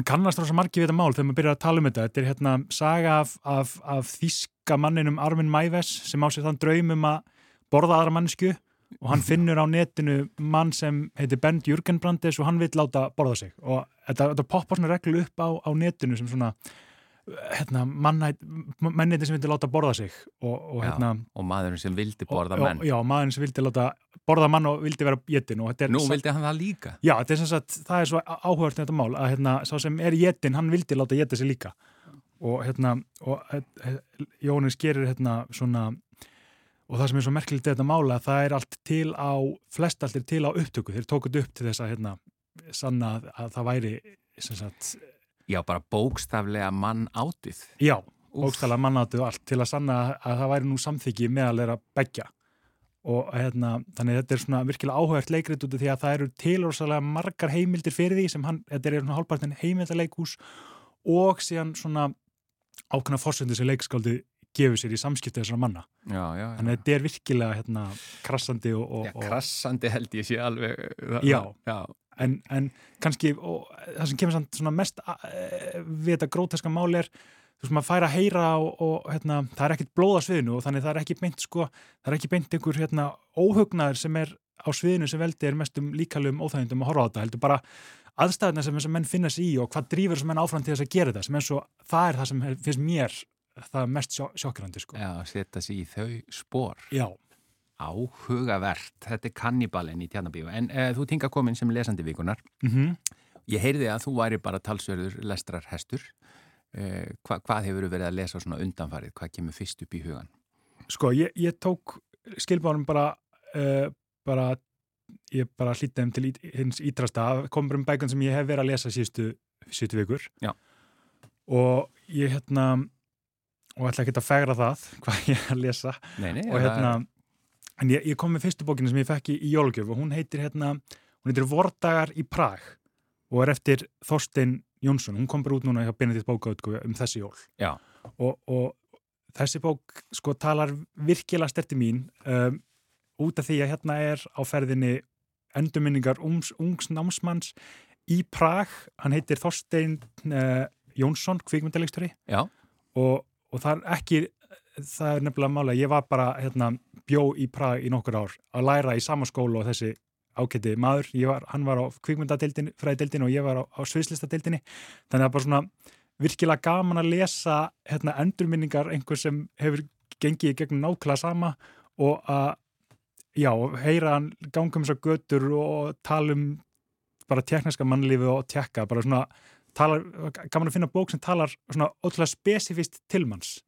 kannast rosa margi við þetta mál þegar maður byrjar að tala um þetta. Þetta er hérna saga af, af, af þýska manninum Armin Mæves sem á sér þann draum um að borða aðra mannsku og hann finnur á netinu mann sem heitir Bernd Jürgenbrandes og hann vil láta borða sig. Og þetta, þetta poppar svona reglu upp á, á netinu sem svona hérna, menniti sem vildi láta borða sig og, og hérna og maðurinn sem vildi borða og, menn. já, maðurinn sem vildi láta borða mann og vildi vera jétin Nú sa- vildi hann það líka. Já, er sagt, það er svo áhugavert þetta mál að hérna, sá sem er jétin, hann vildi láta jéta sig líka. Og hérna og eh, Jónis gerir hérna svona og það sem er svo merkilegt þetta mála það er allt til á, flest allt er til á upptöku. Þeir tókut upp til þess að hérna sanna að, að það væri sem sagt, Já, bara bókstaflega mann átið já, Úff. bókstala mannátu og allt til að sanna að það væri nú samþyggi meðalera begja og hérna, þannig að þetta er svona virkilega áhugert leikrit út af því að það eru tilorsalega margar heimildir fyrir því sem hann, þetta er svona hálfpartin heimildarleikús og síðan svona ákveðna fórsöndu sem leikskáldi gefur sér í samskipti þessara manna. Já, já, já, þannig að þetta er virkilega hérna krassandi og, og, krassandi held ég sé alveg það- Já. En, en kannski og það sem kemur samt svona mest eh, við þetta gróteska máli er þú veist maður fær að heyra og, og hérna, það er ekkit blóð á sviðinu og þannig það er ekki beint sko, það er ekki beint einhver hérna, óhugnaður sem er á sviðinu sem veldi er mestum líkalum óþægindum að horfa á þetta, heldur bara aðstæðuna sem menn finna sig í og hvað drýfur þessar menn áfram til þess að gera þetta sem er svo, það er það sem finnst mér það mest sjó, sjokkirandi sko. já setja sig í þau spór Já, áhugavert, þetta er kannibalinn í tjarnabíu en uh, þú tinga komin sem lesandi vikunar mm ég heyrði að þú væri bara talsverður lestrar hestur uh, hva, hvað hefur verið að lesa svona undanfarið? Hvað kemur fyrst upp í hugan Sko, ég, ég tók skilbánum bara, uh, bara ég bara hlýtti þeim til ít, hins ítrasta, komur um bækun sem ég hef verið að lesa síðustu, síðustu vikur. Já. og ég hérna og ætla ekki að fegra það hvað ég er að lesa. Nei, nei, og hérna en ég, ég kom með fyrstu bókinu sem ég fekk í, í jólugjöf og hún heitir hérna, hún heitir Vordagar í Prag og er eftir Þorstein Jónsson, hún kom bara út núna hjá Benedikt bókautgöfu um þessi jól. Já. og, og þessi bók sko talar virkilega sterti mín um, út af því að hérna er á ferðinni endurminningar ungs, ungs námsmanns í Prag, hann heitir Þorstein uh, Jónsson, kvikmyndalegstöri og, og það er ekki það er nefnilega málega, ég var bara hérna, bjó í Prag í nokkur ár að læra í sama skóla og þessi áketi maður, var, hann var á kvikmyndadeildin fræðdeildin og ég var á, á sviðslistadeildinni. Þannig að það er bara svona virkilega gaman að lesa hérna, endurminningar einhver sem hefur gengið gegnum nákvæmlega sama og að já, heyra hann ganga um þessar götur og tala um bara tekniska mannlífi og tekka bara svona, talar, gaman að finna bók sem talar svona ótrúlega spesifist til manns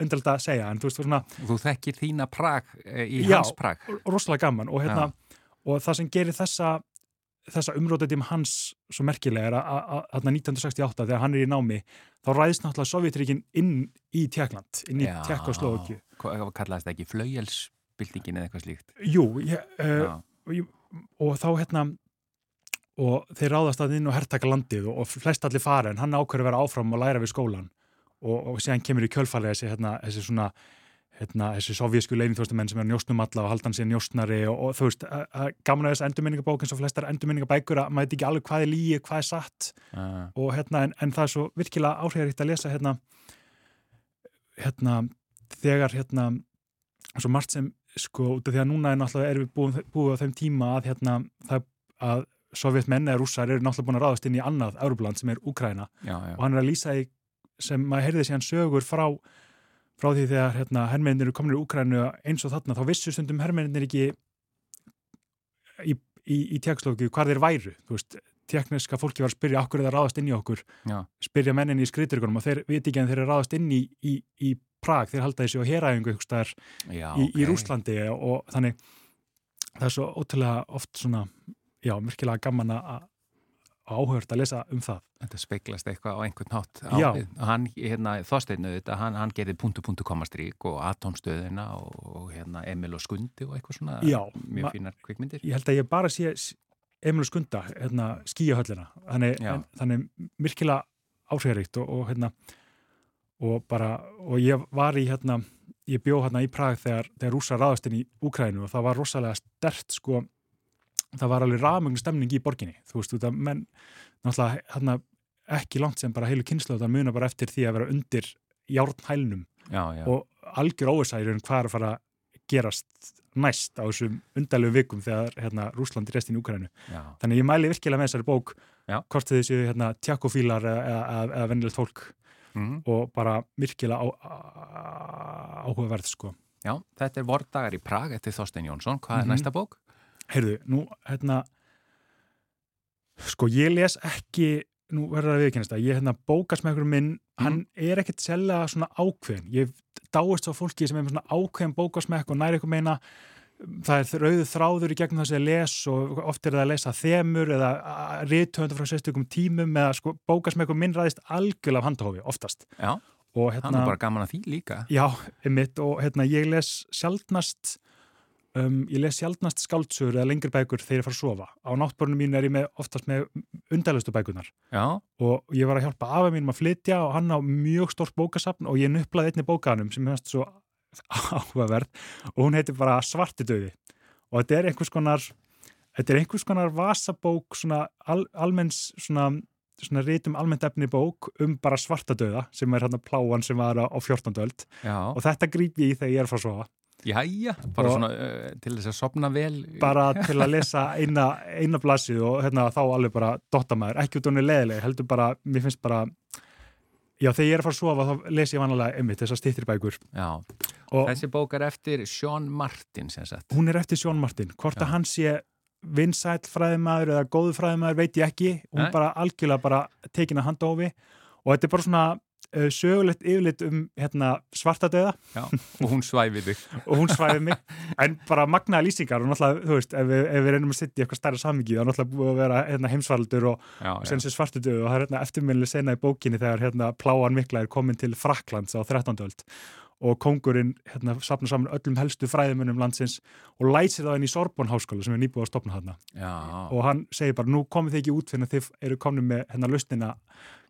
undirlega að segja, en þú veist, svona þú þekkir þína Prag eh, í Já. hans Prag rosalega gaman og hérna, og það sem gerir þessa þessa umrótatíma hans svo merkilega er að- að að- þarna 1968 þegar hann er í námi, þá ræðist náttúrulega Sovjetríkin inn í Tjekkland, inn í. Tjekkoslóki. kallaðist það ekki, flaugjelsbyltingin eða eitthvað slíkt Jú, ég, uh, og, ég- og þá hérna og þeir ráðast að inn og herrtaka landið og, og flest allir fara en hann ákveður að vera áfram og læra við skólan og, og síðan kemur í kjölfælega þessi, hérna, þessi svona hérna, þessi sovjísku leinithjóstamenn sem er njóstnum alla og haldan sér njóstnari og, og þú veist, gaman að þessi endurminningabók eins og flestar endurminningabækur að maður veit ekki alveg hvað er líi, hvað er satt. Já, og hérna, en, en það er svo virkilega áhrifaríkt að lesa hérna hérna, þegar hérna, svo margt sem sko, út af því að núna er náttúrulega erum við búið, búið á þeim tíma að hérna, það að sovjetmenn eða rússar eru náttúrulega búin að ráðast inn í annað Európland sem er Úkraina já, já. og hann er að lýsa því sem maður heyrði síðan sögur frá frá því þegar hérna, hermennir eru komin í Úkrænu eins og þarna, þá vissu stundum hermennir ekki í, í, í tjekslóki hvar þeir væru þú veist, tekniska fólki var að spyrja okkur eða ráðast inn í okkur, Já. spyrja menninni í skriturgunum og þeir viti ekki en þeir eru ráðast inn í, í, í Prag, þeir halda þessi á heræðingu já í. Rúslandi og, þannig það er svo ótrúlega oft svona já, virkilega gaman að áhört að lesa um það. Þetta speiklast eitthvað á einhvern hátt á, Já. hann, hérna, Þorsteinu þetta, hann, hann gerði punktu punktu komastrík og atomstöðina og, og hérna, Emil og Skundi og eitthvað svona Já, mjög fínar kvikmyndir. Ég held að ég bara sé Emil Skunda, hérna, skíahöllina þannig, en, þannig virkilega áhrifaríkt og, og hérna og bara, og ég var í hérna, ég bjó hérna í Prag þegar, þegar rúsa ráðast inn í Úkrænu og það var rosalega stert sko það var alveg rafmögnu stemning í borginni þú veist, þetta menn náttúrulega hérna, ekki langt sem bara heilu kynslu það muna bara eftir því að vera undir járnhælnum já, já, og algjör óversæður hvað er að fara að gerast næst á þessum undalegu vikum þegar hérna, Rúsland rest inn í. Já, Þannig ég mæli virkilega með þessari bók hvort þið séu hérna, tjakkofílar eða, eða, eða vennilegt fólk mm. og bara virkilega áhugaverð sko. Já, þetta er vordagar í Prag eftir Þorstein Jónsson. Hvað er Mhm. næsta bók? Heyrðu, nú, hérna sko, ég les ekki nú verður að viðkynast að ég, hérna, bókasmekkur minn, hann er ekkert sérlega svona ákveðin, ég dáist svo fólki sem er með svona ákveðin bókasmekk og næri eitthvað meina, það er rauðu þráður í gegnum þess að les og oft er það að lesa þemur eða ríðtöndar frá sérstökum tímum eða sko, bókasmekkur minn ræðist algjörlega af handahófi, oftast. Já, og það er hérna, bara gaman að því líka. Já, einmitt og hérna ég les sjaldnast um, ég les sjaldnast skáldsögur eða lengri bækur þegar ég fara að sofa. Á náttborunum mín er ég með, oftast með undarlegustu bækunar Já, og ég var að hjálpa afa mínum að flytja og hann á mjög stórt bókasafn og ég nuplaði einni bókanum sem næst svo áhugaverð og hún heitir bara Svartidauði og þetta er einhvers konar þetta er einhvers konar vasabók svona al, almenns svona svona rítum almennt efni bók um bara svartadauða sem er hann að pláan sem var á 14. öld já. og þetta gríp ég í þegar ég er frá að sofa Jæja, bara Og- svona uh, til þess að sopna vel. bara til að lesa eina, eina blasið og hérna, þá alveg bara dotta maður, ekki út af henni leðileg heldur bara, mér finnst bara já, þegar ég er að fara að sofa þá les ég vanlega einmitt þessar stýttir bækur Já, og þessi bók er eftir Sean Martin hún er eftir Sjón Martin hvort Já. að hann sé vinsæll fræðimæður eða góðu fræðimæður veit ég ekki hún Nei. bara algjörlega bara tekin að handófi og þetta er bara svona sögulegt yfirlit um hérna, svartadauða Já, og hún svæfi þig. og hún svæði mig en bara magnaða lýsingar og náttúrulega, þú veist, ef við, ef við reynum að setja í eitthvað stærra samingi, þá náttúrulega búið að vera hérna, heimsvaraldur og, Já, og já. sen sér svartudöðu og það er hérna, eftirminnileg sena í bókinni þegar hérna, pláan mikla er komin til Fraklands á 13. öld og kongurinn hérna, sapna saman öllum helstu fræðimunum landsins og læsir það inn í Sorbonne háskóla sem er nýbúið að stopna Já, og hann segir bara, nú komið þið ekki út fyrir að þið eru komin með hérna lustina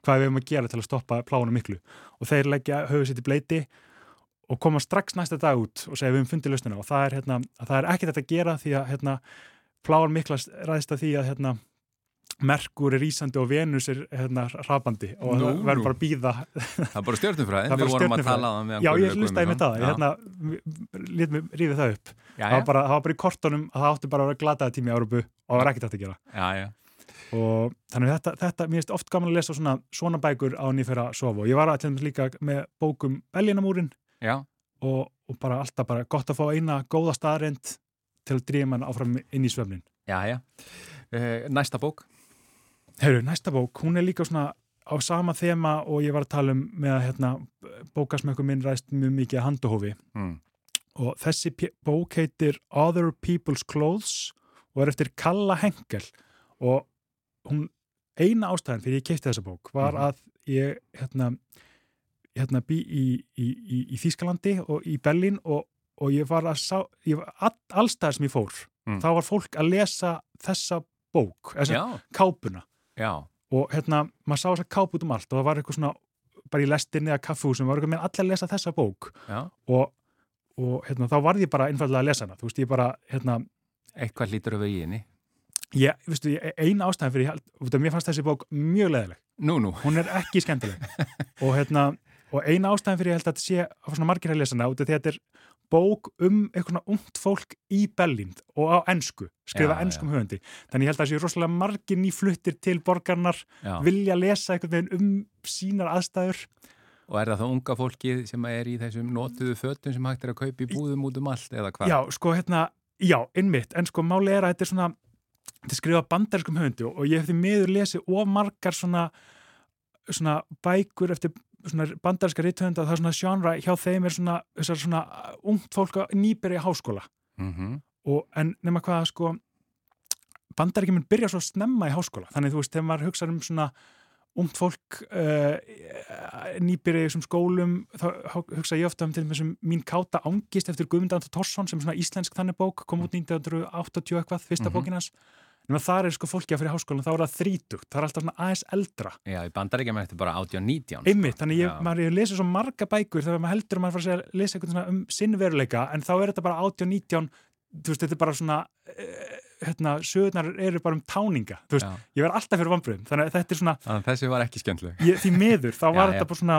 hvað við erum að gera til að stoppa plána miklu. Og þeir leggja höfuð sitt í bleiti og koma strax næsta dag út og segja við höfum fundið lustina og það er, hérna, að það er ekkert þetta að gera því að hérna, pláan mikla ræðist að því að hérna, Merkur er ísandi og Venus er hérna, hrapandi og Nú, það verður bara að býða það er bara bara Við vorum að tala um Já, ég hlustaði með það, ég hérna, rífið það upp. Já, það var, já, bara, það var bara í kortunum að það átti bara að vera glataði tími í Árubu og það var ekkert hægt að gera. Já, já. Og þannig þetta, þetta mér finnst oft gaman að lesa svona, svona bækur á nýfæra sofa og ég var dæmis líka með bókum Belginamúrin já. og, og bara alltaf bara gott að fá eina góða staðarind til að drífa mann áfram inn í svefnin já, já. Uh, næsta bók. Heyrðu, næsta bók, hún er líka svona á sama þema og ég var að tala um með að hérna, bókasmekkur minn ræst mjög mikið að handuhófi Mm. og þessi bók heitir Other People's Clothes og er eftir Kalla Henkel og hún eina ástæðan fyrir ég keipti þessa bók var Mhm. að ég hérna, hérna bý í, í, í, í Þýskalandi og í Berlín og, og ég var að sá ég var all, allstæðar sem ég fór Mm. þá var fólk að lesa þessa bók, þessa Já, kápuna já, og hérna, maður sá þessa káp út um allt og það var eitthvað svona, bara í lestinni eða kaffúsum, var eitthvað með allir að lesa þessa bók já. og, og hérna, þá varð ég bara einfallega að lesa hana, þú veist, ég bara hérna, Eitthvað lítur í henni. Ég, veistu, ég, eina ástæðan fyrir, ég mér fannst þessi bók mjög leðileg, Nú, nú. hún er ekki skemmtileg og hérna, og eina ástæðan fyrir ég held að þetta sé að svona margir að lesa hana, út af því að þetta er bók um eitthvað svona ungt fólk í Berlín og á ensku, skrifa Já, enskum höfundi þannig ég held að þessi rosalega margir nýfluttir til borgarnar, Já. vilja lesa eitthvað veginn um sínar aðstæður Og er það þá unga fólkið sem er í þessum notuðu fötum sem hægt er að kaupa í búðum út um allt eða hvað? Já, sko, hérna, já, innmitt, en sko máli er að þetta er svona, þetta er skrifað bandarskum höfundi og ég hef því miður lesið of margar svona, svona bækur eftir svona bandarska rithöfunda það er svona genre hjá þeim er svona, svona ungt fólk nýbyrja í háskóla. Mm og en nema hvað sko bandaríkjum mun byrja svo snemma í háskóla þannig þú veist, þegar maður hugsa um svona ungt fólk uh, nýbyrja í þessum skólum þá hugsa ég ofta um til þessum mín káta ángist eftir Guðmund Anton Torsson sem svona íslensk þannig bók, kom út 1980 eitthvað, fyrsta Mhm. bókin hans nema þar er sko fólki að fyrir háskólan, þá er það þrítugt það er alltaf svona aðeins eldra Já, í bandaríkjum er þetta bara 18-19. einmitt, þannig ég, maður ég lesi svo marga bækur þegar maður heldur að maður fara að lesa eitthvað um sinnveruleika, en þá er þetta bara 18-19 þú veist, þetta er bara svona uh, hérna, sögurnar eru bara um táninga, veist, ég verð alltaf fyrir vambröðum, þannig að þetta er svona að þessi var ekki skemmtileg. ég, því miður, þá var Já, þetta já. bara svona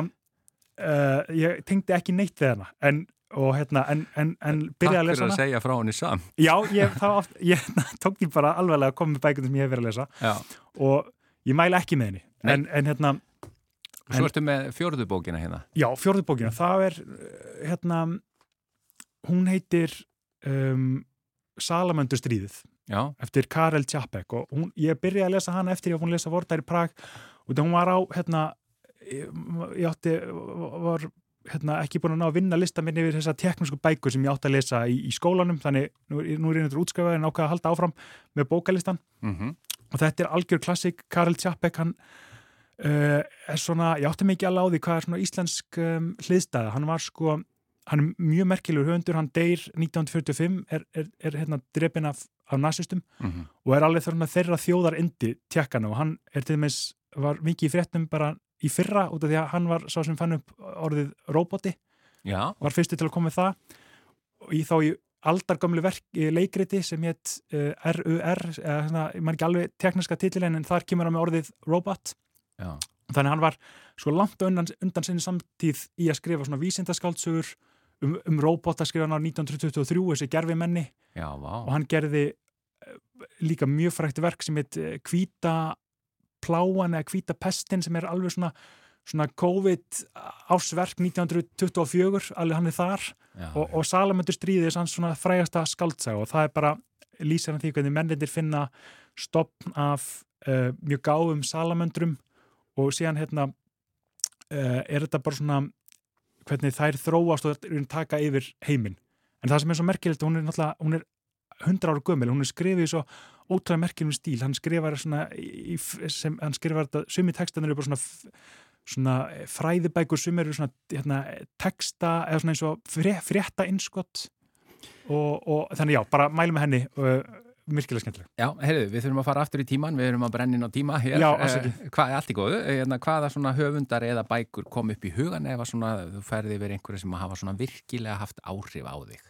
uh, ég tengdi ekki neitt við hana, en og hérna, en, en, en Takk byrjaði að fyrir lesa að hana segja frá henni sam. Já, ég, þá oft, ég tók því bara alveglega að koma með bækunum sem ég hef verið að lesa Já. og ég mæla ekki með henni en, en hérna, Og svo ertu með fjórðu bókina hérna. já, fjórðu bókina það er, uh, hérna hún heitir um, Salamöndu stríðið Já, eftir Karel Čapek og hún, ég byrjaði að lesa hana eftir ég var búin að lesa Vordær í Prag og það hún var á hérna, ég, ég átti var hérna, ekki búin að ná að vinna lista minni yfir þessar teknísku bækur sem ég átti að lesa í, í skólanum þannig nú, nú er ég nefndur útskafað en ákvað að halda áfram með bókalistan. Mm og þetta er algjör klassik Karel Čapek hann uh, er svona, ég átti mikið alveg á því hvað er svona íslensk um, hliðstæða. Hann var sko, hann er mjög merkilegur höfundur, hann deyr 1945 er, er, er hérna drepin af, af nazistum Mhm. og er alveg þarna þeirra þjóðar indi tjekkana og hann er til dæmis var mikið í fréttum bara í fyrra út af því að hann var sá sem fann upp orðið roboti, já, var fyrstu til að koma með það og í þá í eh, leikriti sem hétt uh, RUR, eða svona, ég man ekki alveg tekniska titilin en þar kemur hann með orðið robot já. þannig hann var svo langt undan, undan sinni samtíð í að skrifa svona vísindaskáldsögur um, um robota skrifa hann á 1923 þessi gerfi menni Já, og hann gerði eh, líka mjög frækt verk sem heit Kvíta pláan eða Kvíta pestin sem er alveg svona, svona COVID ásverk 1924, alveg hann er þar. Já, og, og Salamundur stríðið er sann svona frægasta skaldsaga og það er bara lýsar hann því hvernig mennindir finna stopn af uh, mjög gáðum salamöndrum og síðan hérna uh, er þetta bara svona hvernig þær þróast og taka yfir heiminn. En það sem er svo merkilegt, hún er náttúrulega, 100 ára gömul, hún er skrifið svo ótrúlega merkilum stíl, hann skrifar svona sem, hann skrifar þetta, sumi textanir eru bara svona svona fræðibækur sem eru svona hérna, texta eða svona eins og fré, frétta innskott og, og þannig já, bara mælum með henni uh, virkilega skemmtileg. Já, heyrðu, við þurfum að fara aftur í tíman, við erum að brenna inn á tíma hér. Já, Eh, afsakið. Hvað er allt í góðu? Eh, Hérna, hvaða svona höfundar eða bækur kom upp í hugan ef að svona, þú ferði yfir einhverju sem hafa svona virkilega haft áhrif á þig?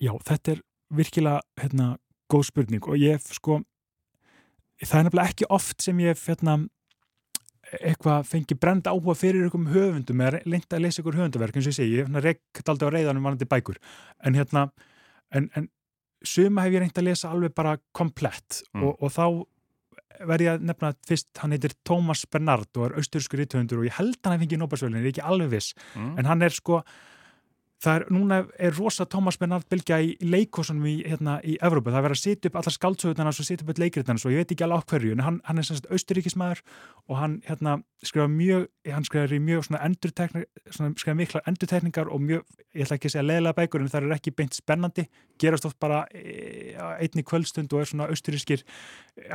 Já, þetta er virkilega hérna, góð spurning og ég sko það er nefnilega ekki oft sem ég hérna, eitthvað fengi brend áhuga fyrir ykkur höfundum eða leinta að lesa ykkur höfundaverk eins og ég segi, ég hef reykt aldrei á reyðanum varandi bækur en hérna en, en suma hef ég reynt að lesa alveg bara komplett Mm. og, og þá verð ég að nefna fyrst, hann heitir Tómas Bernard og er austurskur rítuhundur og ég held hann að fengi Nóbasvölin, ég er ekki alveg viss Mm. en hann er sko það er, núna er rosa Thomas Bernard bylgja í leikósunum í, hérna, í Evrópu, það er verið að setja upp allar skáldsögutana og setja upp öll leikritana og ég veit ekki alveg á hverju en hann, hann er semst austuríkismæður og hann hérna, skrifa mjög hann skrifa í mjög svona endurtekningar svona, skrifa mikla endurtekningar og mjög ég ætla ekki að segja leðilega bækur en það er ekki beint spennandi gerast oft bara e, einni kvöldstund og er svona austurískir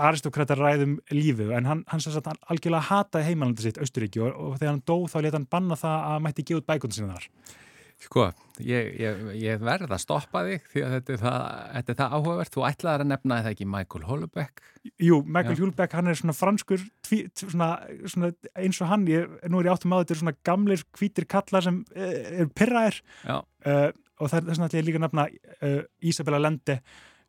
aristokratar ræðum lífið. En hann, hann, hann, hann algjörlega hataði heimalandi sitt Austuríki og, og þegar hann dó þá leta hann banna það að mætti gefa út bækundin sinna þar Sko, ég, ég, ég verð að stoppa þig því að þetta er það, þetta er það áhugavert. Þú ætlaðar að nefna eða ekki Michael Holobeck. Jú, Michael. Hjúlbeck, hann er svona franskur tví, svona, svona eins og hann ég, nú er ég áttum að þetta er svona gamlir hvítir kallar sem uh, er pyrraðir uh, og það er þess að ég líka nefna uh, Isabella Lende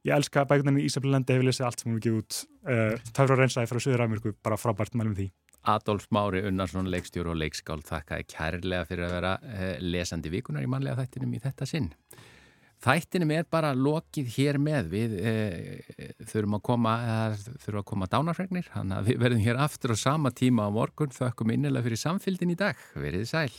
ég elska bækundinu Isabella Lende hefur lesið allt sem hún er gefið út uh, Töfra Reynsæði frá Suður Ameríku, bara frábært mælum því Adolf Mári Unnarsson, leikstjóru og leikskáld, þakkaði kærlega fyrir að vera eh, lesandi vikunar í mannlega þættinum í þetta sinn. Þættinum er bara lokið hér með, við eh, þurfum að koma, að koma dánarfregnir, þannig að við verðum hér aftur á sama tíma á morgun, þökkum innilega fyrir samfylgdin í dag, verið sæl.